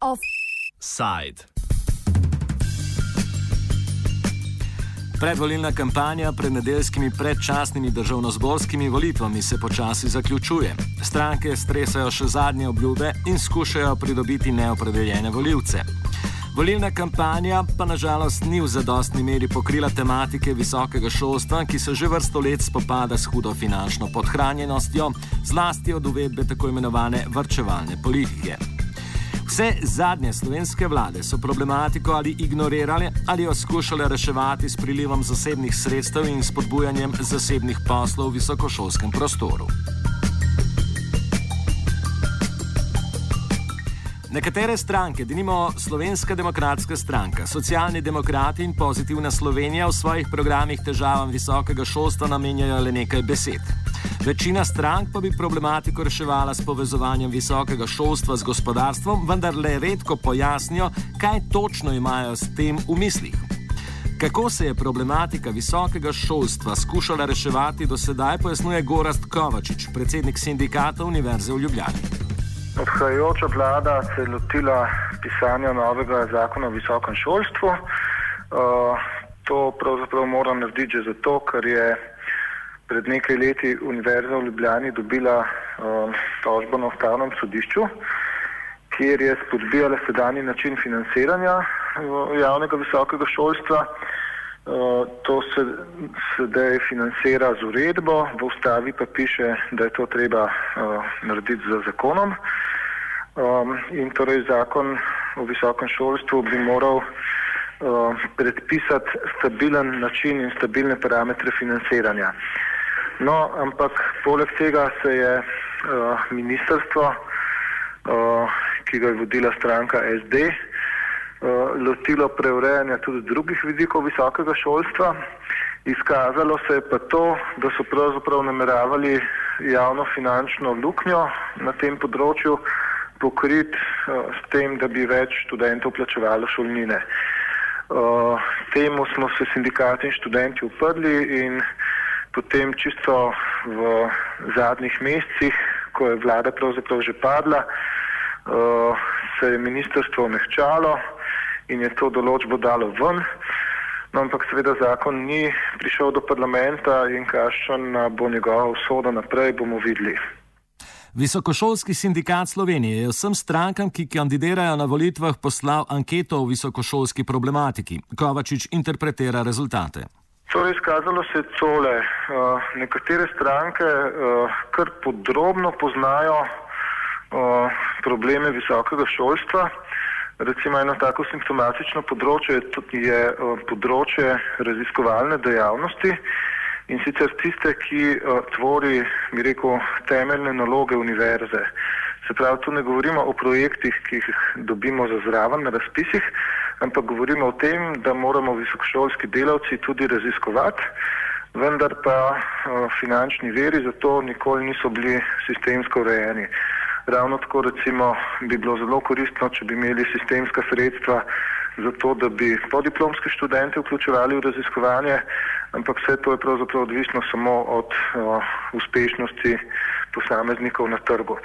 Offside. Predvolilna kampanja pred nedeljskimi predčasnimi državno-zborskimi volitvami se počasi zaključuje. Stranke stresajo še zadnje obljube in skušajo pridobiti neopredeljene voljivce. Volilna kampanja pa nažalost ni v zadostni meri pokrila tematike visokega šolstva, ki se že vrsto let spopada s hudo finančno podhranjenostjo, zlasti od uvedbe tako imenovane vrčevalne politike. Vse zadnje slovenske vlade so problematiko ali ignorirale ali jo skušale reševati s prilivom zasebnih sredstev in spodbujanjem zasebnih poslov v visokošolskem prostoru. Nekatere stranke, denimo Slovenska demokratska stranka, socialni demokrati in pozitivna Slovenija v svojih programih težavam visokega šolstva namenjajo le nekaj besed. Večina strank pa bi problematiko reševala s povezovanjem visokega šolstva z gospodarstvom, vendar le redko pojasnijo, kaj točno imajo s tem v mislih. Kako se je problematika visokega šolstva skušala reševati do sedaj, pojasnjuje Gorast Kovačič, predsednik sindikata Univerze v Ljubljani. Odhajajoča vlada se je lotila pisanja novega zakona o visokem šolstvu. Uh, to pravzaprav mora narediti že zato, ker je pred nekaj leti Univerza v Ljubljani dobila uh, tožbo na ustavnem sodišču, kjer je spodbijala sedanji način financiranja uh, javnega visokega šolstva. Uh, to se sedaj financira z uredbo, v ustavi pa piše, da je to treba uh, narediti z zakonom. Um, in torej zakon o visokem šolstvu bi moral uh, predpisati stabilen način in stabilne parametre financiranja. No, ampak poleg tega se je uh, ministrstvo, uh, ki ga je vodila stranka SD, uh, lotilo preurejanja tudi drugih vidikov visokega šolstva. Izkazalo se je pa to, da so pravzaprav nameravali javno finančno luknjo na tem področju pokriti uh, s tem, da bi več študentov plačevalo šolnine. Uh, temu smo se sindikati in študenti uprli in potem čisto v zadnjih mesecih, ko je vlada pravzaprav že padla, uh, se je ministrstvo omehčalo in je to določbo dalo ven. No, ampak seveda zakon ni prišel do parlamenta in kakšna bo njegova usoda naprej, bomo videli. Visokošolski sindikat Slovenije je vsem strankam, ki kandidirajo na volitvah, poslal anketo o visokošolski problematiki. Kovačič interpretira rezultate. Torej, izkazalo se je tole. Uh, nekatere stranke uh, kar podrobno poznajo uh, probleme visokega šolstva. Recimo eno tako simptomatično področje je uh, področje raziskovalne dejavnosti in sicer tiste, ki uh, tvori, bi rekel, temeljne naloge univerze. Se pravi, tu ne govorimo o projektih, ki jih dobimo za zraven na razpisih, ampak govorimo o tem, da moramo visokošolski delavci tudi raziskovati, vendar pa uh, finančni veri za to nikoli niso bili sistemsko urejeni. Ravno tako recimo bi bilo zelo koristno, če bi imeli sistemska sredstva za to, da bi podiplomske študente vključevali v raziskovanje, ampak vse to je pravzaprav odvisno samo od uh, uspešnosti posameznikov na trgu.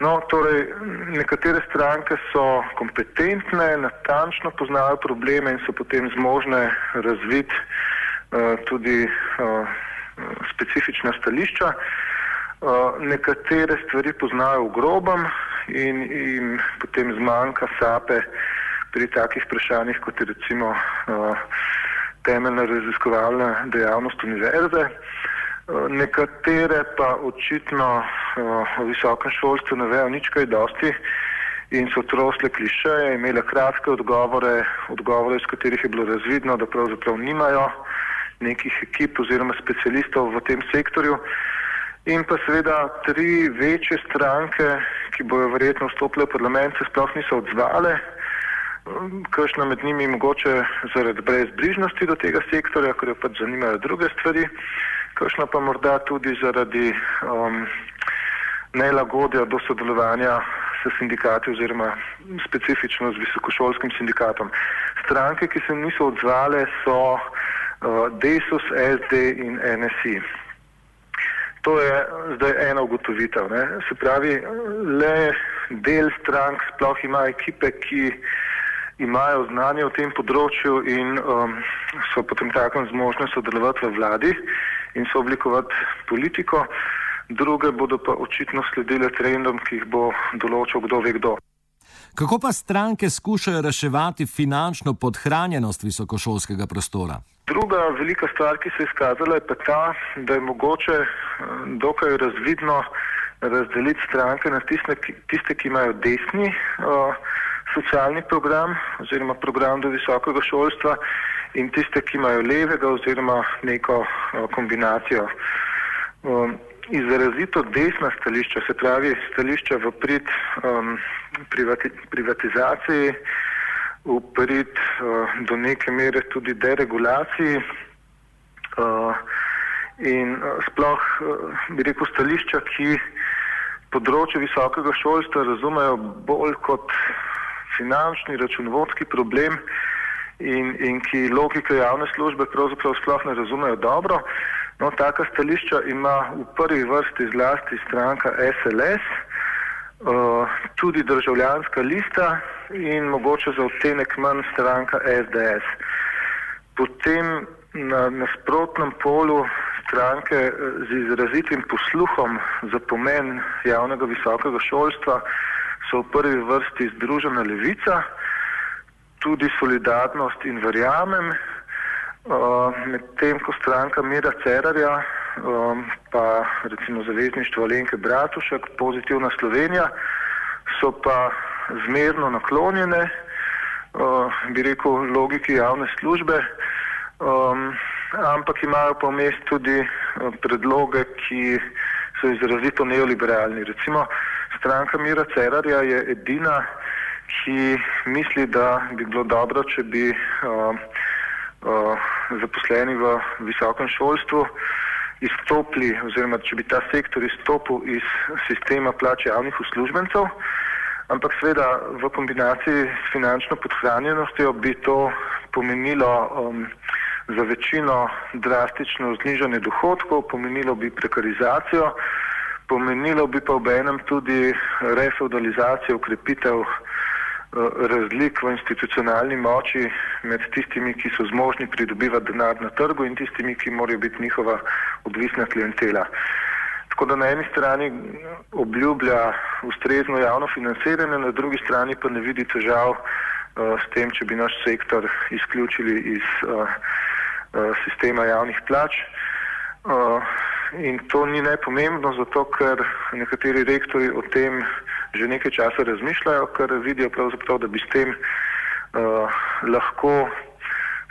No, torej, nekatere stranke so kompetentne, natančno poznajo probleme in so potem zmožne razviti uh, tudi uh, specifična stališča. Uh, nekatere stvari poznajo v grobem in jim potem zmanjka sape pri takih vprašanjih, kot je recimo uh, temeljna raziskovalna dejavnost univerze. Uh, Nekatere pa očitno o visokem šolstvu ne vejo nič kaj dosti in so trosle klišeje, imele kratke odgovore, odgovore, iz katerih je bilo razvidno, da pravzaprav nimajo nekih ekip oziroma specialistov v tem sektorju. In pa seveda tri večje stranke, ki bojo verjetno vstopile v parlament, se sploh niso odzvale. Kršna med njimi mogoče zaradi brezbrižnosti do tega sektorja, ker jo pač zanimajo druge stvari kakšna pa morda tudi zaradi um, nelagodja do sodelovanja s sindikati oziroma specifično z visokošolskim sindikatom. Stranke, ki se niso odzvale, so uh, Desus, SD in NSI. To je zdaj ena ugotovitev. Ne? Se pravi, le del strank sploh ima ekipe, ki imajo znanje v tem področju in um, so potem takem zmožne sodelovati v vladi in so oblikovati politiko, druge bodo pa očitno sledile trendom, ki jih bo določil kdo ve kdo. Kako pa stranke skušajo reševati finančno podhranjenost visokošolskega prostora? Druga velika stvar, ki se je izkazala, je pa ta, da je mogoče eh, dokaj razvidno razdeliti stranke na tiste, tiste ki imajo desni uh, socialni program oziroma program do visokega šolstva in tiste, ki imajo levega oziroma neko uh, kombinacijo. Um, izrazito desna stališča, se pravi stališča v prid um, privati, privatizaciji, v prid uh, do neke mere tudi deregulaciji uh, in uh, sploh, uh, bi rekel, stališča, ki področje visokega šolstva razumejo bolj kot finančni, računovodski problem in, in ki logike javne službe pravzaprav sploh ne razumejo dobro. No, taka stališča ima v prvi vrsti zlasti stranka SLS, uh, tudi državljanska lista in mogoče za odtenek manj stranka SDS. Potem na nasprotnem polu stranke eh, z izrazitim posluhom za pomen javnega visokega šolstva so v prvi vrsti Združena levica, tudi solidarnost in verjamem, medtem ko stranka Mira Cerarja, um, pa recimo zavezništvo Alenke Bratušek, pozitivna Slovenija, so pa zmerno naklonjene, uh, bi rekel, logiki javne službe, um, ampak imajo pa vmes tudi uh, predloge, ki so izrazito neoliberalni. Recimo stranka Mira Cerarja je edina, ki misli, da bi bilo dobro, če bi uh, zaposleni v visokem šolstvu izstopili oziroma če bi ta sektor izstopil iz sistema plač javnih uslužbencev, ampak seveda v kombinaciji s finančno podhranjenostjo bi to pomenilo um, za večino drastično znižanje dohodkov, pomenilo bi prekarizacijo, pomenilo bi pa ob enem tudi refeudalizacijo, ukrepitev Eh, razlik v institucionalni moči med tistimi, ki so zmožni pridobivati denar na trgu in tistimi, ki morajo biti njihova odvisna klientela. Tako da na eni strani obljublja ustrezno javno financiranje, na drugi strani pa ne vidi težav uh, s tem, če bi naš sektor izključili iz uh, uh, sistema javnih plač. Uh, in to ni najpomembno, zato ker nekateri rektori o tem že nekaj časa razmišljajo, ker vidijo pravzaprav, da bi s tem uh, lahko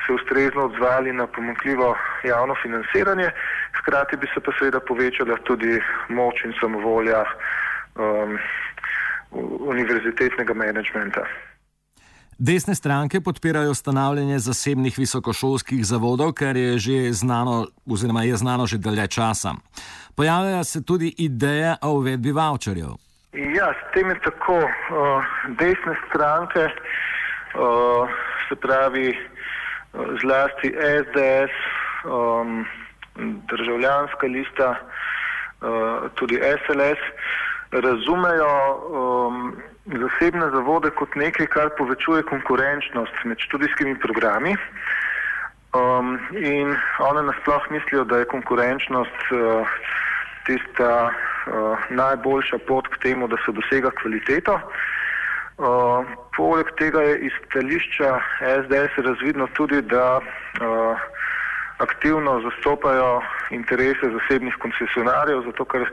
se ustrezno odzvali na pomankljivo javno financiranje, hkrati bi se pa seveda povečala tudi moč in samovolja um, univerzitetnega menedžmenta. Desne stranke podpirajo ustanavljanje zasebnih visokošolskih zavodov, kar je že znano, oziroma je znano že dalje časa. Pojavljajo se tudi ideje o uvedbi voucherjev. Ja, s tem je tako. Desne stranke, se pravi zlasti SDS, državljanska lista, tudi SLS, razumejo um, zasebne zavode kot nekaj, kar povečuje konkurenčnost med študijskimi programi. Um, in one nasploh mislijo, da je konkurenčnost uh, tista uh, najboljša pot k temu, da se dosega kvaliteto. Uh, poleg tega je iz stališča SDS razvidno tudi, da uh, aktivno zastopajo interese zasebnih koncesionarjev, zato ker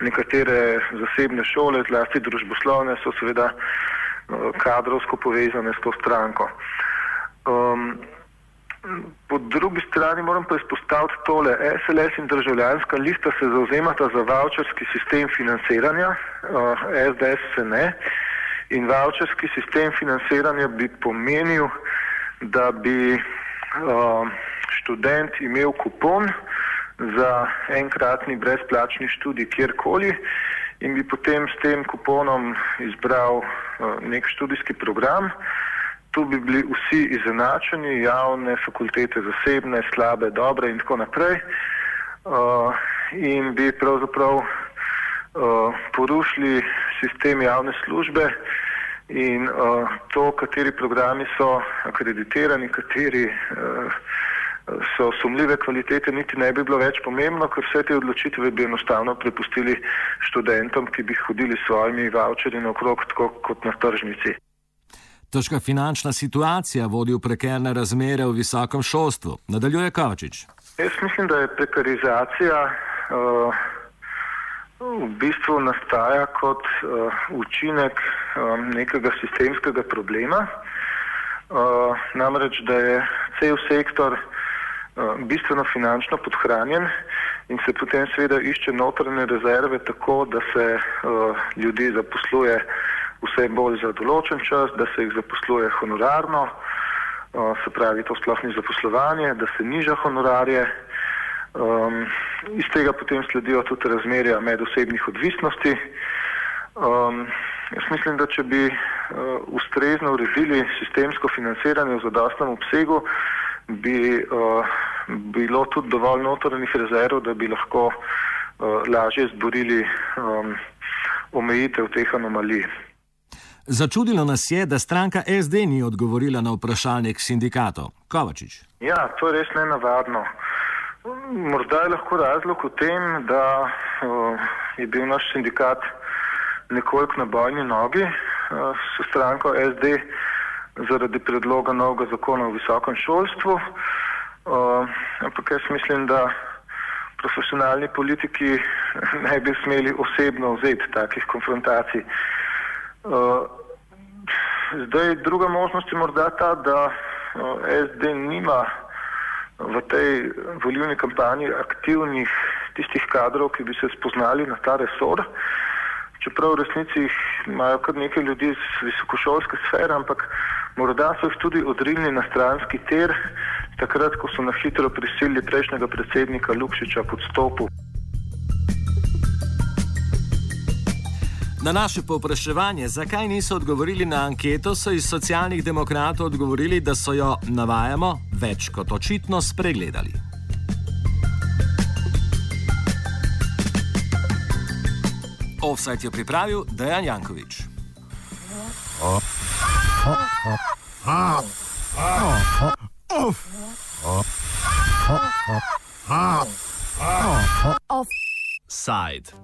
nekatere zasebne šole, zlasti družboslovne, so seveda uh, kadrovsko povezane s to stranko. Um, Po drugi strani moram pa izpostaviti tole. SLS in državljanska lista se zauzemata za voucherski sistem financiranja, uh, SDS se ne. In voucherski sistem financiranja bi pomenil, da bi uh, študent imel kupon za enkratni brezplačni študij kjerkoli in bi potem s tem kuponom izbral uh, nek študijski program. Tu bi bili vsi izenačeni, javne fakultete, zasebne, slabe, dobre in tako naprej. Uh, in bi pravzaprav uh, porušili sistem javne službe in uh, to, kateri programi so akreditirani, kateri uh, so sumljive kvalitete, niti ne bi bilo več pomembno, ker vse te odločitve bi enostavno prepustili študentom, ki bi hodili s svojimi voucherji naokrog, tako kot na tržnici. Težka finančna situacija vodi v prekerne razmere v visokem šolstvu. Nadaljuje Kavčič. Jaz mislim, da je prekarizacija uh, v bistvu nastaja kot uh, učinek um, nekega sistemskega problema. Uh, namreč, da je cel sektor uh, bistveno finančno podhranjen in se potem seveda išče notranje rezerve tako, da se uh, ljudi zaposluje vse bolj za določen čas, da se jih zaposluje honorarno, se pravi, to sploh ni zaposlovanje, da se niža honorarje. Um, iz tega potem sledijo tudi razmerja med osebnih odvisnosti. Um, jaz mislim, da če bi uh, ustrezno uredili sistemsko financiranje v zadostnem obsegu, bi uh, bilo tudi dovolj notranjih rezerv, da bi lahko uh, lažje zborili um, omejitev teh anomalij. Začudilo nas je, da stranka SD ni odgovorila na vprašalnik sindikatov. Kovačič. Ja, to je res nenavadno. Morda je lahko razlog v tem, da uh, je bil naš sindikat nekoliko na bojni nogi uh, s stranko SD zaradi predloga novega zakona o visokem šolstvu. Uh, ampak jaz mislim, da profesionalni politiki ne bi smeli osebno vzeti takih konfrontacij. Uh, zdaj, druga možnost je morda ta, da SD nima v tej volilni kampanji aktivnih tistih kadrov, ki bi se spoznali na ta resor. Čeprav v resnici imajo kar nekaj ljudi iz visokošolske sfere, ampak morda so jih tudi odrinili na stranski ter, takrat, ko so na hitro prisilili prejšnjega predsednika Lukšiča pod stopu. Na naše povpraševanje, zakaj niso odgovorili na anketo, so iz socialnih demokratov odgovorili, da so jo, navajamo, več kot očitno spregledali. Offside je pripravil Dejan Jankovič. Offside.